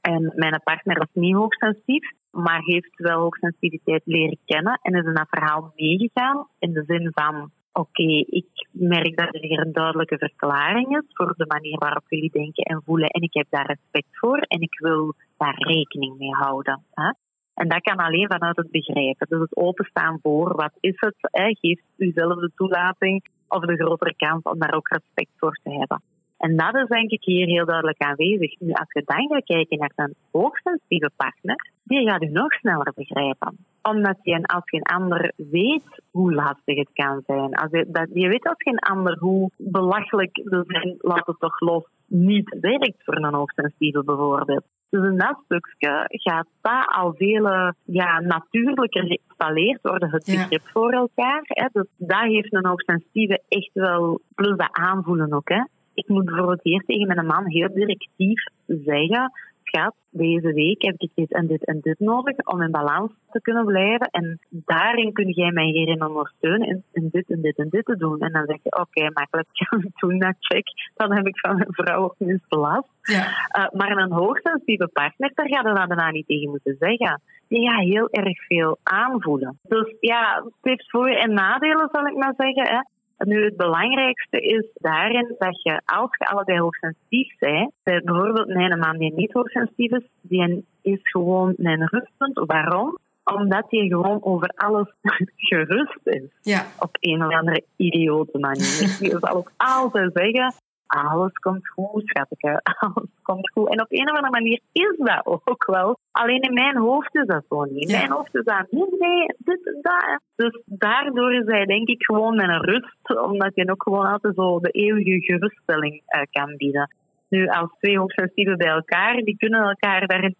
En mijn partner is niet hoogsensitief, maar heeft wel hoogsensitiviteit leren kennen en is in dat verhaal meegegaan. In de zin van, oké, ik merk dat er hier een duidelijke verklaring is voor de manier waarop jullie denken en voelen. En ik heb daar respect voor en ik wil daar rekening mee houden. Hè? En dat kan alleen vanuit het begrijpen. Dus het openstaan voor wat is het, hè? geeft u zelf de toelating of de grotere kans om daar ook respect voor te hebben. En dat is denk ik hier heel duidelijk aanwezig. Nu, als je dan gaat kijken naar een hoogsensitieve partner, die gaat u nog sneller begrijpen. Omdat je als geen ander weet hoe lastig het kan zijn. Als je, dat, je weet als geen ander hoe belachelijk de zijn, laat het toch los, niet werkt voor een hoogsensitieve bijvoorbeeld. Dus in dat stukje gaat dat al veel ja, natuurlijker geïnstalleerd worden, het begrip voor elkaar. Hè. Dus dat heeft een hoogsensitieve echt wel, plus dat aanvoelen ook. Hè ik moet bijvoorbeeld hier tegen mijn man heel directief zeggen: Schat, deze week heb ik dit en dit en dit nodig om in balans te kunnen blijven. En daarin kun jij mij hierin ondersteunen in, dit en dit en dit te doen. En dan zeg je: Oké, makkelijk, kan ik doen dat check. Dan heb ik van mijn vrouw ook minstens last. Ja. Uh, maar een hoogsensitieve partner, daar gaat je dat daarna niet tegen moeten zeggen. Die gaat heel erg veel aanvoelen. Dus ja, heeft voor- en nadelen, zal ik maar zeggen. Hè. Nu, het belangrijkste is daarin dat je, als je allebei hoogsensitief bent, bijvoorbeeld mijn man die niet hoogsensitief is, die is gewoon mijn rustpunt. Waarom? Omdat hij gewoon over alles gerust is. Ja. Op een of andere idiote manier. Die zal ook altijd zeggen, alles komt goed, schatje, alles komt goed. En op een of andere manier is dat ook wel. Alleen in mijn hoofd is dat zo niet. In mijn hoofd is dat niet, nee, dit en dat. Dus daardoor is hij denk ik gewoon met een rust, omdat je ook gewoon altijd zo de eeuwige geruststelling uh, kan bieden. Nu, als twee hoogsensitieven bij elkaar, die kunnen elkaar daarin,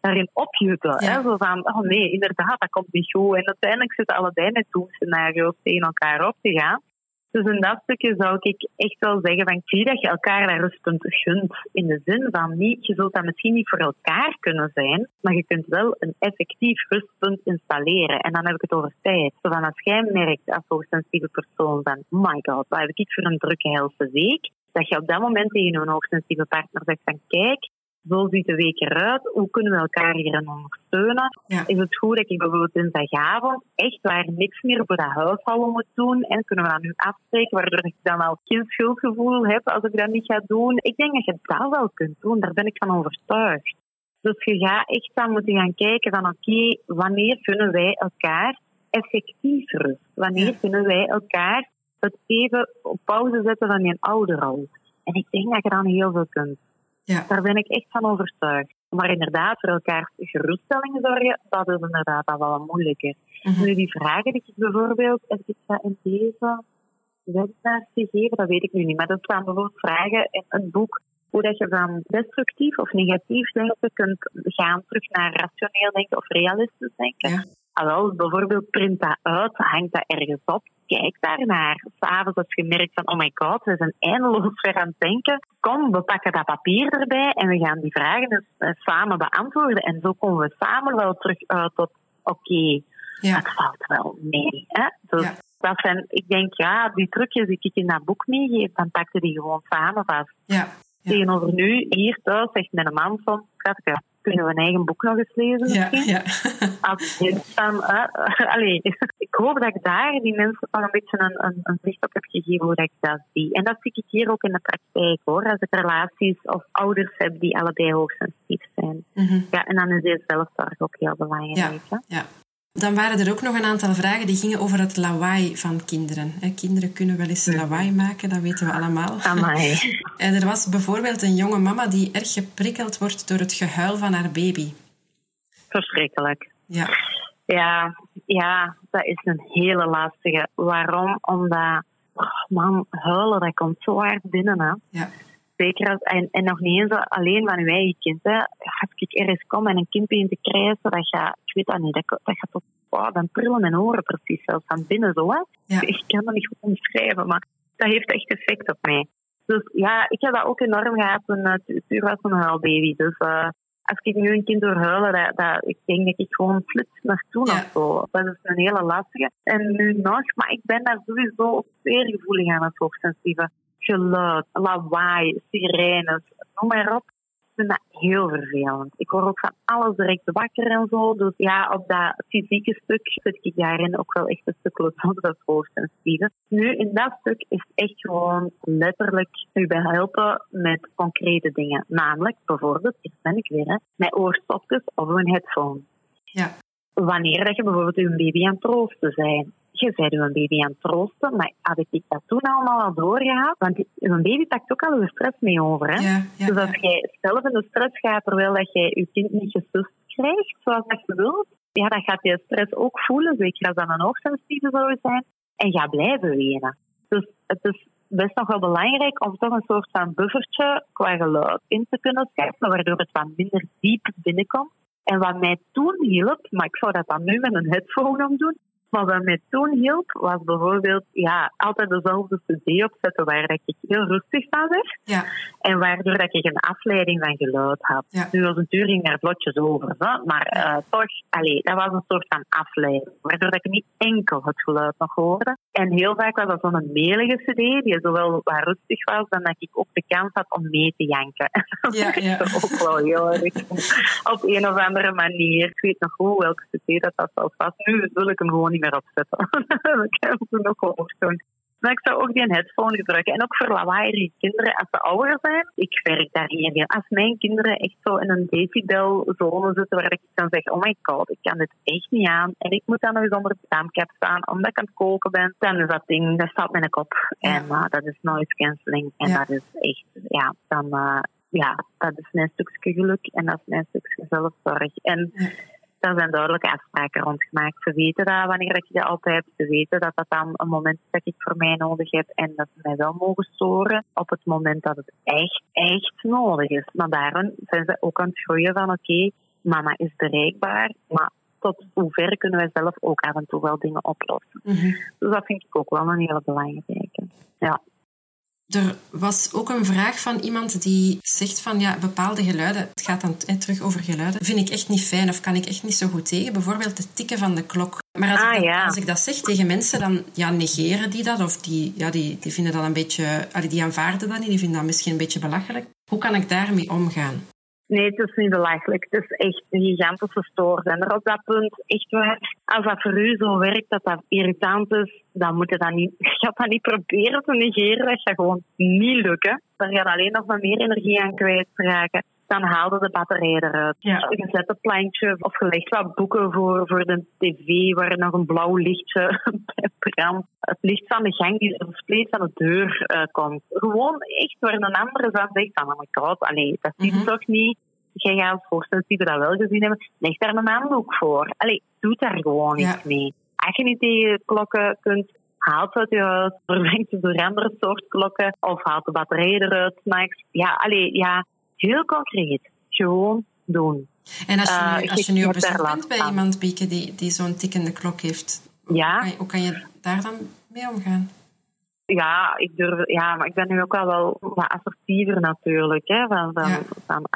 daarin opjutten. Hè? Zo van, oh nee, inderdaad, dat komt niet goed. En uiteindelijk zitten allebei met scenario's tegen elkaar op te gaan. Dus in dat stukje zou ik echt wel zeggen van zie dat je elkaar dat rustpunt gunt. In de zin van niet, je zult dat misschien niet voor elkaar kunnen zijn, maar je kunt wel een effectief rustpunt installeren. En dan heb ik het over tijd. Van als jij merkt als hoogsensitieve persoon van my god, wat heb ik voor een drukke helse week? Dat je op dat moment tegen een hoogsensitieve partner zegt van kijk, zo ziet de week eruit. Hoe kunnen we elkaar hierin ondersteunen? Is het goed dat ik bijvoorbeeld dinsdagavond echt waar niks meer voor dat huishouden moet doen? En kunnen we dat nu afspreken, waardoor ik dan al geen schuldgevoel heb als ik dat niet ga doen? Ik denk dat je dat wel kunt doen. Daar ben ik van overtuigd. Dus je gaat echt dan moeten gaan kijken van oké, wanneer kunnen wij elkaar effectief rust? Wanneer kunnen wij elkaar het even op pauze zetten van je ouderrol? En ik denk dat je dan heel veel kunt. Ja. Daar ben ik echt van overtuigd. Maar inderdaad, voor elkaar geruststelling zorgen, dat is inderdaad al wel moeilijker. Mhm. Nu, die vragen die ik bijvoorbeeld, heb ik dat in deze webinar gegeven, dat weet ik nu niet. Maar er staan bijvoorbeeld vragen in een boek hoe dat je van destructief of negatief denken kunt gaan terug naar rationeel denken of realistisch denken. Ja. Ah, wel, bijvoorbeeld print dat uit, hangt dat ergens op, kijk daarnaar. S'avonds als je merkt van, oh my god, we zijn eindeloos ver aan het denken. Kom, we pakken dat papier erbij en we gaan die vragen dus, eh, samen beantwoorden. En zo komen we samen wel terug uit tot, oké, Ja. het valt wel mee. Hè? Dus Ja. dat zijn, ik denk, ja, die trucjes die ik in dat boek meegeef, dan pak je die gewoon samen vast. Ja. Tegenover nu, hier thuis, zegt mijn man soms, schatje, kunnen we een eigen boek nog eens lezen Ja. misschien? Ja. Dan, eh, allee, ik hoop dat ik daar die mensen al een beetje een, een, een zicht op heb gegeven hoe dat ik dat zie. En dat zie ik hier ook in de praktijk hoor, als ik relaties of ouders heb die allebei hoogsensitief zijn. Mhm. Ja, en dan is deze zelfzorg ook heel belangrijk. hè. Ja. Dan waren er ook nog een aantal vragen die gingen over het lawaai van kinderen. Kinderen kunnen wel eens lawaai maken, dat weten we allemaal. Amai. En er was bijvoorbeeld een jonge mama die erg geprikkeld wordt door het gehuil van haar baby. Verschrikkelijk. Ja. Ja, ja, dat is een hele lastige. Waarom? Omdat, oh man, huilen, dat komt zo hard binnen. Hè. Ja. Zeker als, en, en nog niet eens alleen van eigen kind. Hè. Als ik ergens kom en een kind begint te krijgen, dat gaat, ik weet dat niet, dat, dat gaat tot, oh, dan trillen mijn oren precies, zelfs van binnen zo. Hè. Ja. Ik kan dat niet goed omschrijven, maar dat heeft echt effect op mij. Dus ja, ik heb dat ook enorm gehad toen uh, Tuur was een huilbaby. Dus uh, als ik nu een kind door huilen, dat, dat, ik denk dat ik gewoon flits naartoe Ja. of zo. Dat is een hele lastige. En nu nog, maar ik ben daar sowieso zeer gevoelig aan het hoogsensitieve. Geluid, lawaai, sirenes, noem maar op. Ik vind dat heel vervelend. Ik word ook van alles direct wakker en zo. Dus ja, op dat fysieke stuk zit ik daarin ook wel echt een stuk los dat hoogsensitieve. Nu, in dat stuk is echt gewoon letterlijk u bij helpen met concrete dingen. Namelijk, bijvoorbeeld, hier ben ik weer, hè, met oorstopjes of een headphone. Ja. Wanneer dat je bijvoorbeeld je baby aan het troosten bent. Je bent je baby aan het troosten, maar had ik dat toen allemaal al doorgehad? Want je baby pakt ook al je stress mee over. Hè? Ja, ja, dus als jij zelf in de stress gaat terwijl dat jij je kind niet gesust krijgt, zoals dat je wilt, ja, dan gaat je stress ook voelen, zeker als dat een hoogsensitieve zou zijn, en gaat blijven wenen. Dus het is best nog wel belangrijk om toch een soort van buffertje qua geluid in te kunnen scheppen, waardoor het wat minder diep binnenkomt. En wat mij toen hielp, maar ik zou dat dan nu met een headphone om doen, maar wat mij toen hielp, was bijvoorbeeld ja, altijd dezelfde cd opzetten waar dat ik heel rustig van werd. Ja. En waardoor dat ik een afleiding van geluid had. Ja. Nu was een ging daar vlotjes over, hè? maar eh, toch, allee, dat was een soort van afleiding. Waardoor dat ik niet enkel het geluid nog hoorde. En heel vaak was dat zo'n melige cd, die zowel wat rustig was, dan dat ik ook de kans had om mee te janken. Ja, ja. dat is ook wel heel erg op een of andere manier. Ik weet nog goed welke cd dat, dat was. Nu wil ik hem gewoon niet meer opzetten. toen nog. Maar ik zou ook die headphone gebruiken. En ook voor lawaaierige kinderen als ze ouder zijn. Ik werk daar hier. Als mijn kinderen echt zo in een decibelzone zitten waar ik dan zeg, oh my god, ik kan dit echt niet aan. En ik moet dan nog eens onder de daamkap staan omdat ik aan het koken ben. Dan is dat ding, dat staat mijn kop. En uh, dat is noise cancelling. En Ja. dat is echt, ja, dan... uh, ja, dat is mijn stukje geluk en dat is mijn stukje zelfzorg. En. Daar zijn duidelijke afspraken rond gemaakt. Ze weten dat wanneer ik dat altijd heb. Ze weten dat dat dan een moment is dat ik voor mij nodig heb en dat ze mij wel mogen storen op het moment dat het echt, echt nodig is. Maar daarom zijn ze ook aan het groeien van oké, mama is bereikbaar, maar tot hoever kunnen wij zelf ook af en toe wel dingen oplossen. Mhm. Dus dat vind ik ook wel een hele belangrijke. Ja. Er was ook een vraag van iemand die zegt van ja, bepaalde geluiden, het gaat dan eh, terug over geluiden, vind ik echt niet fijn of kan ik echt niet zo goed tegen. Bijvoorbeeld het tikken van de klok. Maar als, Ah, ik, dat, ja. als ik dat zeg tegen mensen, dan ja, negeren die dat of die, ja, die, die vinden dat een beetje, die aanvaarden dat niet, die vinden dat misschien een beetje belachelijk. Hoe kan ik daarmee omgaan? Nee, het is niet belachelijk. Het is echt een gigantische stoorzender op dat punt. Echt waar. Als dat voor u zo werkt dat dat irritant is, dan moet je dat niet, je gaat dat niet proberen te negeren. Dat gaat gewoon niet lukken. Daar gaat alleen nog maar meer energie aan kwijtraken. Dan haalde de batterij eruit. Ja. Je zet een plantje of je legt wat boeken voor, voor de tv waar nog een blauw lichtje bij brandt. Het licht van de gang die de spleet van de deur eh, komt. Gewoon echt waar een andere van zegt van, oh my god, allee, dat ziet Mhm. toch niet. Jij gaat als hoogsensitieve dat wel gezien hebben, leg daar een handdoek voor. Allee, doe daar gewoon Ja. iets mee. Als je niet tegen klokken kunt, haal ze uit je huis, vervang ze door andere soort klokken, of haal de batterijen eruit s'nachts. Ja, allee, ja, heel concreet. Gewoon doen. En als je Eh, nu, als je nu op bezoek bent bij iemand, Bieke, die, die zo'n tikkende klok heeft, Ja, hoe kan je- hoe kan je daar dan mee omgaan? Ja, ik durf, ja, maar ik ben nu ook wel wel wat assertiever natuurlijk, hè, van, van, Ja. van.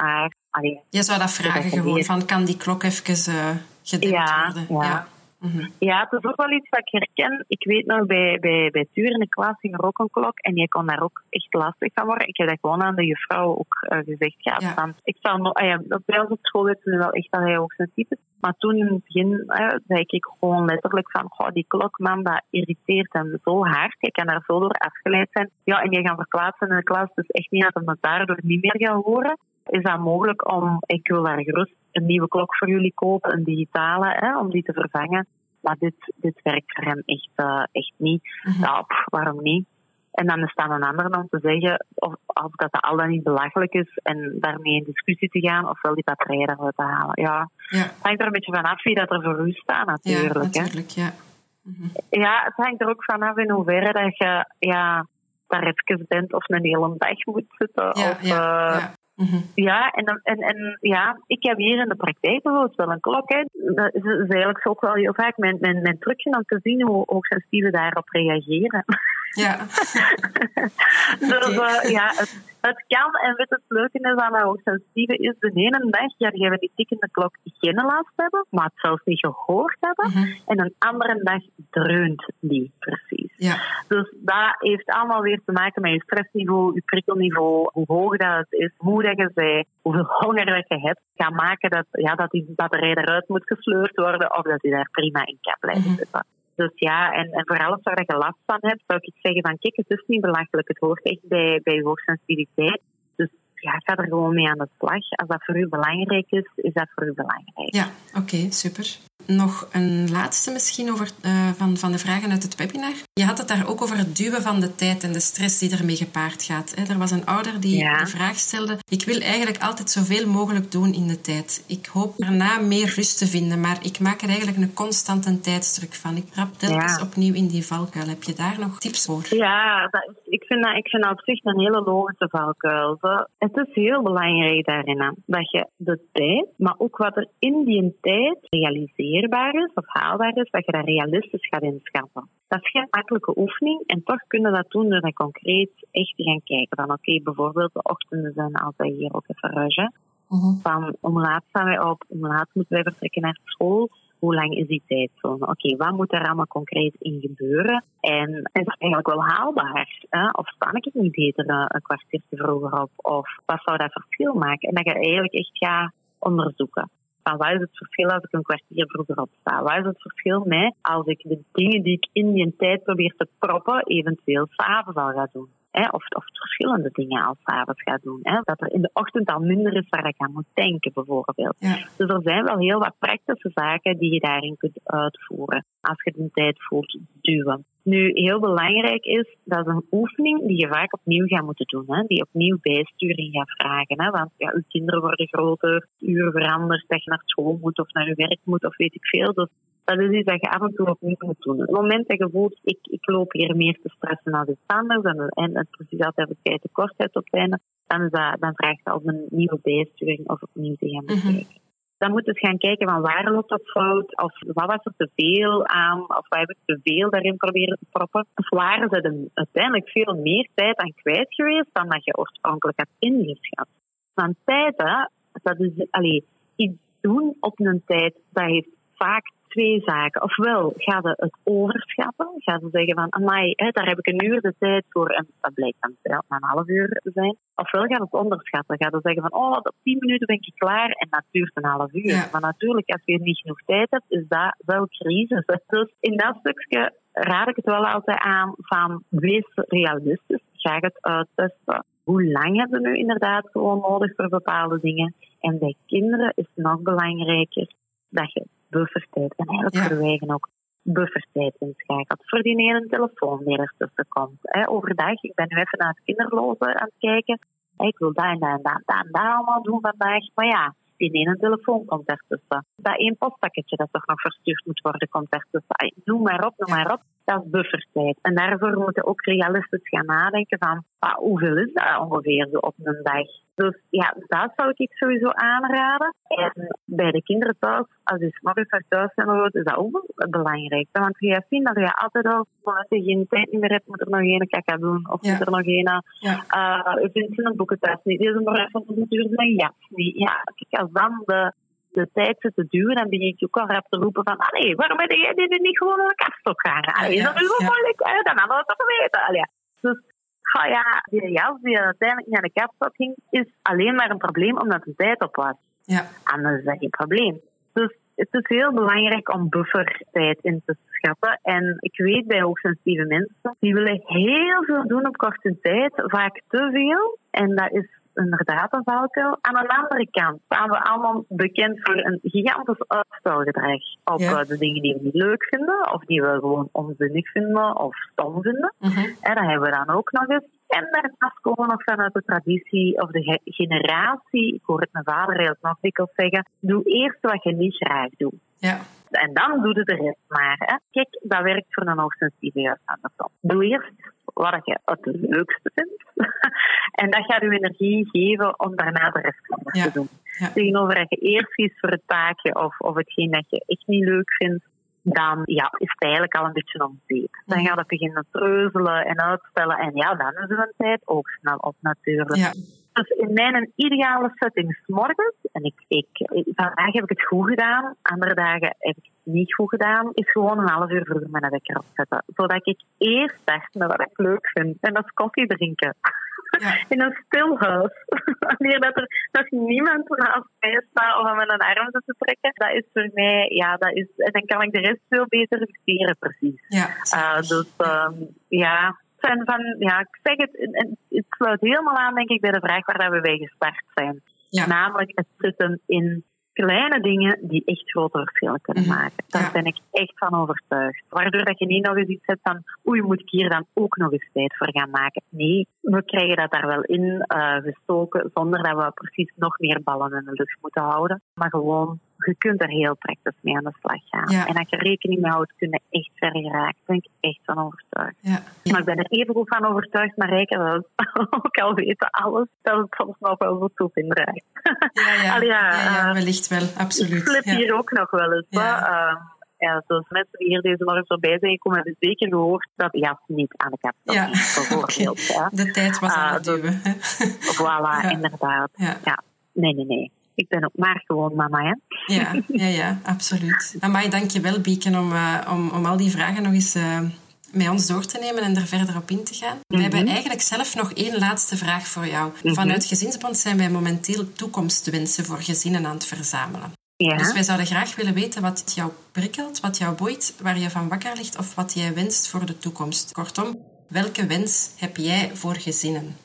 Allee, Je zou dat vragen gewoon, van kan die klok even eh gedempt Ja, worden? ja. Mhm. Ja, het is ook wel iets wat ik herken. Ik weet nog, bij, bij, bij Tuur in de klas ging er ook een klok en je kon daar ook echt lastig van worden. Ik heb dat gewoon aan de juffrouw ook eh, gezegd. Ja. Ik zal nog, ah ja, bij ons op school weten we wel echt dat hij ook sensitief is. Maar toen in het begin eh, zei ik gewoon letterlijk van, goh, die klok, man, dat irriteert hem zo hard. Je kan daar zo door afgeleid zijn. Ja, en je gaat verplaatsen in de klas, dus echt niet dat hem het daardoor niet meer gaat horen. Is dat mogelijk om, ik wil daar gerust een nieuwe klok voor jullie kopen, een digitale, hè, om die te vervangen. Maar dit, dit werkt voor hem echt, eh, echt niet. Mhm. Ja, pff, waarom niet? En dan is dan een ander om te zeggen of, of dat dat al dan niet belachelijk is en daarmee in discussie te gaan of wel die batterijen eruit te halen. Ja, Ja, het hangt er een beetje vanaf wie dat er voor u staat ja, natuurlijk. hè. natuurlijk, ja. Mhm. Ja, het hangt er ook vanaf in hoeverre dat je ja, daar even bent of een hele dag moet zitten. Ja, of, ja, eh, ja. Mhm. ja, en, en, en ja, ik heb hier in de praktijk bijvoorbeeld wel een klok. Hè. Dat is, eigenlijk ook wel heel vaak mijn, mijn, mijn trucje om te zien hoe hoogsensitieven daarop reageren. Ja. dus eh, ja, het, het kan. En weet het leuke is aan hoogsensitieve is de ene dag ja, die hebben die tikkende klok geen last hebben, maar het zelfs niet gehoord hebben. Mhm. En een andere dag dreunt die precies. Ja, Dus dat heeft allemaal weer te maken met je stressniveau, je prikkelniveau, hoe hoog dat het is, hoe dat je bent, hoeveel honger dat je hebt. Kan maken dat, ja, dat die batterij eruit moet gesleurd worden of dat die daar prima in kan blijven Mhm. zitten. Dus ja, en, en voor alles waar je last van hebt, zou ik zeggen van kijk, het is niet belachelijk. Het hoort echt bij, bij je hoogsensitiviteit. Dus ja, ga er gewoon mee aan de slag. Als dat voor u belangrijk is, is dat voor u belangrijk. ja. oké, super. Nog een laatste misschien over, eh, van, van de vragen uit het webinar. Je had het daar ook over het duwen van de tijd en de stress die ermee gepaard gaat. Hè. Er was een ouder die Ja. de vraag stelde: Ik wil eigenlijk altijd zoveel mogelijk doen in de tijd. Ik hoop daarna meer rust te vinden, maar ik maak er eigenlijk een constante tijdsdruk van. Ik trap telkens Ja. opnieuw in die valkuil. Heb je daar nog tips voor? Ja, dat ik, vind dat, ik vind dat op zich een hele logische valkuil. Het is heel belangrijk daarin dat je de tijd, maar ook wat er in die tijd realiseerbaar is of haalbaar is, dat je dat realistisch gaat inschatten. Dat is geen makkelijke oefening en toch kunnen we dat doen door dat concreet echt te gaan kijken. Van oké, bijvoorbeeld de ochtenden zijn altijd hier ook even hè. Mhm. Van om laat staan wij op, om laat moeten wij vertrekken naar school. Hoe lang is die tijdzone? Oké, wat moet er allemaal concreet in gebeuren? En is dat eigenlijk wel haalbaar? Hè? Of sta ik niet beter eh, een kwartiertje vroeger op? Of wat zou dat verschil maken? En dat je eigenlijk echt gaat onderzoeken. Van wat is het verschil als ik een kwartier vroeger opsta? Wat is het verschil met als ik de dingen die ik in die tijd probeer te proppen, eventueel s'avonds al ga doen? Hè? Of, of verschillende dingen al s'avonds ga doen. Hè? Dat er in de ochtend al minder is waar ik aan moet denken, bijvoorbeeld. Ja. Dus er zijn wel heel wat praktische zaken die je daarin kunt uitvoeren als je de tijd voelt duwen. Nu, heel belangrijk is, dat is een oefening die je vaak opnieuw gaat moeten doen. Hè? Die opnieuw bijsturing gaat vragen. Hè? Want ja, je kinderen worden groter, uren verandert, dat je naar school moet of naar je werk moet of weet ik veel. Dus dat is iets dat je af en toe opnieuw moet doen. Op het moment dat je voelt, ik, ik loop hier meer te stressen dan iets anders en, en het precies altijd een tijd tekort hebt op het einde, dan, is dat, dan vraagt dat om een nieuwe bijsturing of opnieuw te gaan Mhm. Dan moet je eens gaan kijken van waar loopt dat fout, of wat was er te veel aan, of waar heb ik te veel daarin proberen te proppen. Of waren ze uiteindelijk veel meer tijd aan kwijt geweest dan dat je oorspronkelijk had ingeschat. Want tijd, hè, dat is allee, iets doen op een tijd, dat heeft vaak twee zaken. Ofwel gaan ze het overschatten, gaan ze zeggen van, amai, hè, daar heb ik een uur de tijd voor, en dat blijkt dan maar een half uur te zijn. Ofwel gaan ze het onderschatten, gaan ze zeggen van, oh, op tien minuten ben ik klaar, en dat duurt een half uur. Ja. Maar natuurlijk, als je niet genoeg tijd hebt, is dat wel crisis. Dus in dat stukje raad ik het wel altijd aan van, wees realistisch, ga het uittesten. Hoe lang hebben we nu inderdaad gewoon nodig voor bepaalde dingen? En bij kinderen is het nog belangrijker dat je buffertijd, en eigenlijk Ja. voor wijgen ook, buffertijd inschakelt. Voor die ene telefoon die er tussen komt. Hè, overdag, ik ben nu even naar het kinderloze aan het kijken. Ik wil dat en dat en dat, dat, en dat allemaal doen vandaag. Maar ja, die ene telefoon komt ertussen. Dat één postpakketje dat toch nog verstuurd moet worden komt ertussen. Noem maar op, noem maar op. Dat is buffertijd. En daarvoor moeten ook realistisch gaan nadenken van ah, hoeveel is dat ongeveer zo op een dag. Dus ja, dat zou ik sowieso aanraden. En bij de kinderen thuis, als je morgens thuis zijn, is dat ook belangrijk. Want je gaat zien dat je altijd al, als je geen tijd meer hebt, moet er nog een kaka doen. Of moet er nog een, ja. uh, vindt een boeken thuis niet. Deze morgen van de duur zijn jas niet. Ja, kijk, als dan de de tijd zit te duren, dan begin je ook al rap te roepen van, allee, waarom heb jij dit niet gewoon een kapstok gaan? Allee, dat is wel moeilijk, hè? dan hadden we het toch weten. Allee. Dus oh ja, die jas die uiteindelijk naar de kapstok ging, is alleen maar een probleem omdat de tijd op was. Ja. Anders is dat geen probleem. Dus het is heel belangrijk om buffertijd in te schatten. En ik weet bij hoogsensitieve mensen, die willen heel veel doen op korte tijd, vaak te veel. En dat is inderdaad een valkuil. Aan de andere kant staan we allemaal bekend voor een gigantisch uitstelgedrag op eh, de dingen die we niet leuk vinden, of die we gewoon onzinnig vinden of stom vinden. Mhm. En dat hebben we dan ook nog eens. En daarnaast komen we nog vanuit de traditie of de generatie, ik hoor het mijn vader heel nog dikwijls zeggen, doe eerst wat je niet graag doet. Ja. En dan doe je de rest maar. Hè. Kijk, dat werkt voor een hoogsensitieve juist andersom. Doe eerst wat je het leukste vindt. en dat gaat je energie geven om daarna de rest van te doen. Ja. Tegenover dat je eerst kiest voor het taakje of, of hetgeen dat je echt niet leuk vindt, dan ja, is het eigenlijk al een beetje omzeep. Dan gaat het beginnen treuzelen en uitstellen. En ja, dan is er een tijd ook snel op natuurlijk. Ja. Dus in mijn ideale setting morgens, en ik, ik, vandaag heb ik het goed gedaan, andere dagen heb ik het niet goed gedaan, is gewoon een half uur vroeger mijn wekker opzetten. Zodat ik eerst start met wat ik leuk vind. En dat is koffie drinken. Ja. In een stil huis. Wanneer dat er nog niemand naast mij staat of aan mijn arm te trekken, dat is voor mij, ja, dat is, en dan kan ik de rest veel beter versteren, precies. Ja, uh, dus um, ja, zijn van, ja, ik zeg het, het sluit helemaal aan, denk ik, bij de vraag waar we bij gestart zijn. Namelijk het zitten in kleine dingen die echt grote verschillen kunnen mhm. maken. Daar ben ik echt van overtuigd. Waardoor dat je niet nog eens iets hebt van, oei, moet ik hier dan ook nog eens tijd voor gaan maken. Nee, we krijgen dat daar wel in uh, gestoken, zonder dat we precies nog meer ballen in de lucht moeten houden. Maar gewoon je kunt er heel praktisch mee aan de slag gaan. En als je rekening mee houdt, kun je echt ver geraken. Daar ben ik echt van overtuigd. Ja. Maar ik ben er even goed van overtuigd, maar Rijken wel ook al weten alles, dat het soms nog wel zo toe in Ja, ja. ja, ja, wellicht wel, absoluut. Ik flip hier ook nog wel eens. Ja. ja, zoals mensen die hier deze morgen voorbij zijn gekomen, hebben zeker gehoord dat ja, niet aan de kap ja. bijvoorbeeld. Okay. De tijd was aan het uh, duwen. Voilà, inderdaad. Ja. Nee, nee, nee ik ben ook maar gewoon mama. Hè? Ja, ja, ja absoluut. Amai, dank je wel, Bieken, om, uh, om, om al die vragen nog eens uh, met ons door te nemen en er verder op in te gaan. We hebben mhm. eigenlijk zelf nog één laatste vraag voor jou. Mhm. Vanuit Gezinsbond zijn wij momenteel toekomstwensen voor gezinnen aan het verzamelen. Ja. Dus wij zouden graag willen weten wat jou prikkelt, wat jou boeit, waar je van wakker ligt of wat jij wenst voor de toekomst. Kortom, welke wens heb jij voor gezinnen?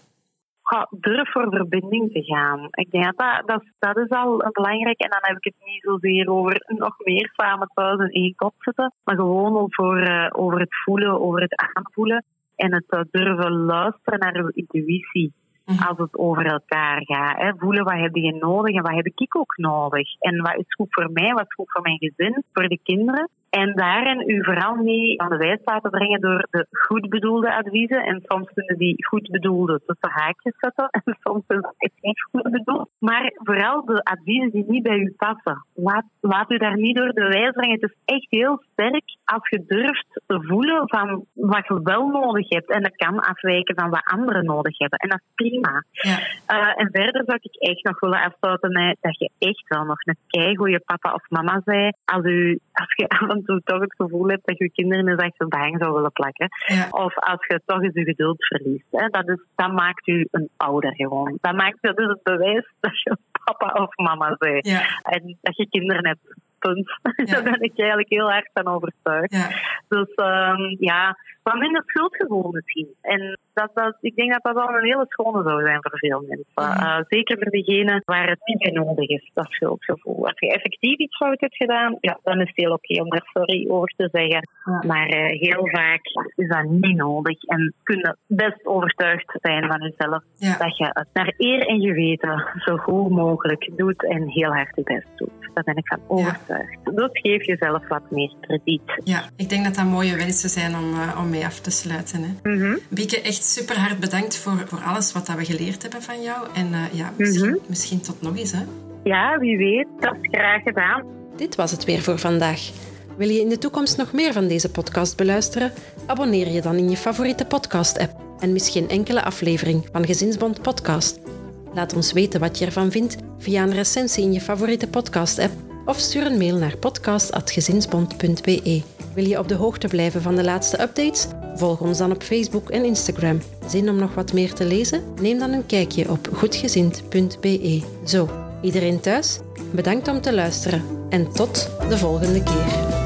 Durf voor verbinding te gaan. Ik denk dat, dat, dat is al belangrijk. En dan heb ik het niet zozeer over nog meer samen thuis in één kop zitten, maar gewoon over, uh, over het voelen, over het aanvoelen en het uh, durven luisteren naar uw intuïtie. Mhm. Als het over elkaar gaat. Hè. Voelen wat heb je nodig en wat heb ik ook nodig. En wat is goed voor mij, wat is goed voor mijn gezin, voor de kinderen. En daarin u vooral mee aan de wijs laten brengen door de goed bedoelde adviezen. En soms kunnen die goed bedoelde tussen haakjes zetten. En soms is het niet goed bedoeld. Maar vooral de adviezen die niet bij u passen. Laat, laat u daar niet door de wijs brengen. Het is echt heel sterk als je durft te voelen van wat je wel nodig hebt. En dat kan afwijken van wat anderen nodig hebben. En dat is prima. Ja. Uh, en verder zou ik echt nog willen afsluiten met dat je echt wel nog een keigoede papa of mama zij. Als, u, als je toe toch het gevoel hebt dat je kinderen eens achter de hang zou willen plakken. Of als je toch eens je geduld verliest. Hè. Dat, is, dat maakt u een ouder gewoon. Dat maakt dat is het bewijs dat je papa of mama bent. Ja. En dat je kinderen hebt. Punt. Daar ben ik eigenlijk heel erg van overtuigd. Dus um, ja, wat minder schuldgevoel misschien. En dat, dat, ik denk dat dat wel een hele schone zou zijn voor veel mensen. Uh, zeker voor degenen waar het niet bij nodig is, dat schuldgevoel. Als je effectief iets fout hebt gedaan, ja, dan is het heel oké om daar sorry over te zeggen. Maar uh, heel vaak is dat niet nodig. En kun je best overtuigd zijn van jezelf dat je het naar eer en geweten zo goed mogelijk doet en heel hard je best doet. Daar ben ik van overtuigd. Ja. Dus geef jezelf wat meer krediet. Ja, ik denk dat dat mooie wensen zijn om, uh, om mee af te sluiten. Hè. Mm -hmm. Bieke, echt super hard bedankt voor, voor alles wat we geleerd hebben van jou. En uh, ja, misschien, mm -hmm. misschien tot nog eens. Hè? Ja, wie weet. Dat is graag gedaan. Dit was het weer voor vandaag. Wil je in de toekomst nog meer van deze podcast beluisteren? Abonneer je dan in je favoriete podcast-app en mis geen enkele aflevering van Gezinsbond Podcast. Laat ons weten wat je ervan vindt via een recensie in je favoriete podcast-app of stuur een mail naar podcast.gezinsbond.be. Wil je op de hoogte blijven van de laatste updates? Volg ons dan op Facebook en Instagram. Zin om nog wat meer te lezen? Neem dan een kijkje op goedgezind.be. Zo, iedereen thuis? Bedankt om te luisteren en tot de volgende keer.